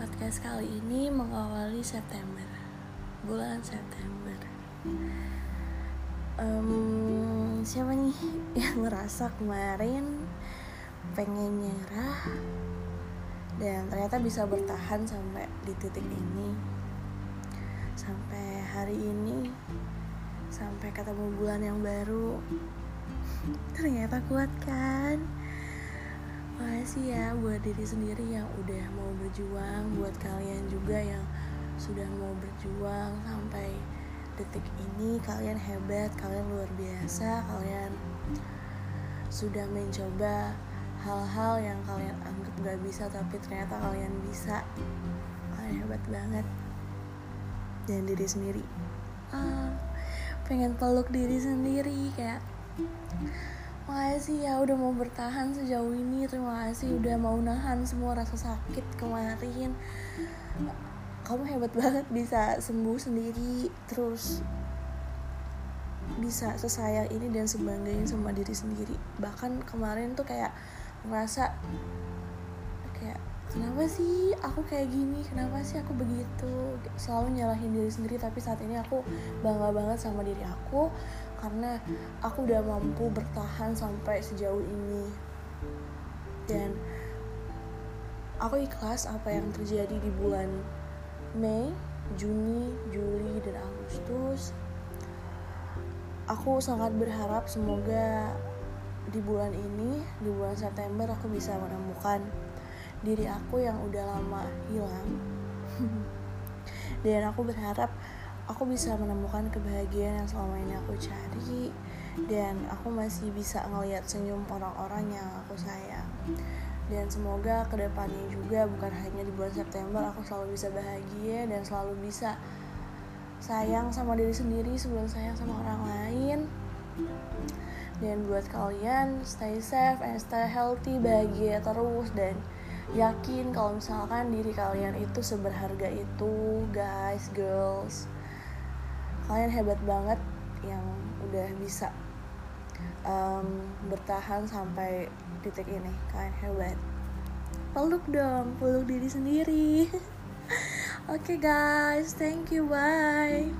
podcast kali ini mengawali September, bulan September. Um, siapa nih yang ngerasa kemarin pengen nyerah dan ternyata bisa bertahan sampai di titik ini, sampai hari ini, sampai ketemu bulan yang baru. Ternyata kuat kan? Makasih ya buat diri sendiri yang udah mau berjuang Buat kalian juga yang sudah mau berjuang sampai detik ini. Kalian hebat, kalian luar biasa Kalian sudah mencoba hal-hal yang kalian anggap gak bisa Tapi ternyata kalian bisa. Kalian hebat banget. Dan diri sendiri. Ah, Pengen peluk diri sendiri Kayak Makasih ya udah mau bertahan sejauh ini. Terima kasih udah mau nahan semua rasa sakit kemarin. Kamu hebat banget bisa sembuh sendiri Terus bisa sesayang ini dan sebanggain sama diri sendiri. Bahkan kemarin tuh kayak ngerasa Kayak kenapa sih aku kayak gini? Kenapa sih aku begitu? Selalu nyalahin diri sendiri Tapi saat ini aku bangga banget sama diri aku karena aku udah mampu bertahan sampai sejauh ini. Dan aku ikhlas apa yang terjadi di bulan Mei, Juni, Juli, dan Agustus. Aku sangat berharap semoga di bulan ini di bulan September aku bisa menemukan diri aku yang udah lama hilang. Dan aku berharap aku bisa menemukan kebahagiaan yang selama ini aku cari dan aku masih bisa ngelihat senyum orang-orang yang aku sayang. Dan semoga ke depannya juga bukan hanya di bulan September aku selalu bisa bahagia dan selalu bisa sayang sama diri sendiri sebelum sayang sama orang lain. Dan buat kalian stay safe and stay healthy bahagia terus dan yakin kalau misalkan diri kalian itu seberharga itu guys girls kalian hebat banget yang udah bisa um, bertahan sampai titik ini. Kalian hebat. Peluk dong peluk diri sendiri. Oke okay, guys. Thank you. Bye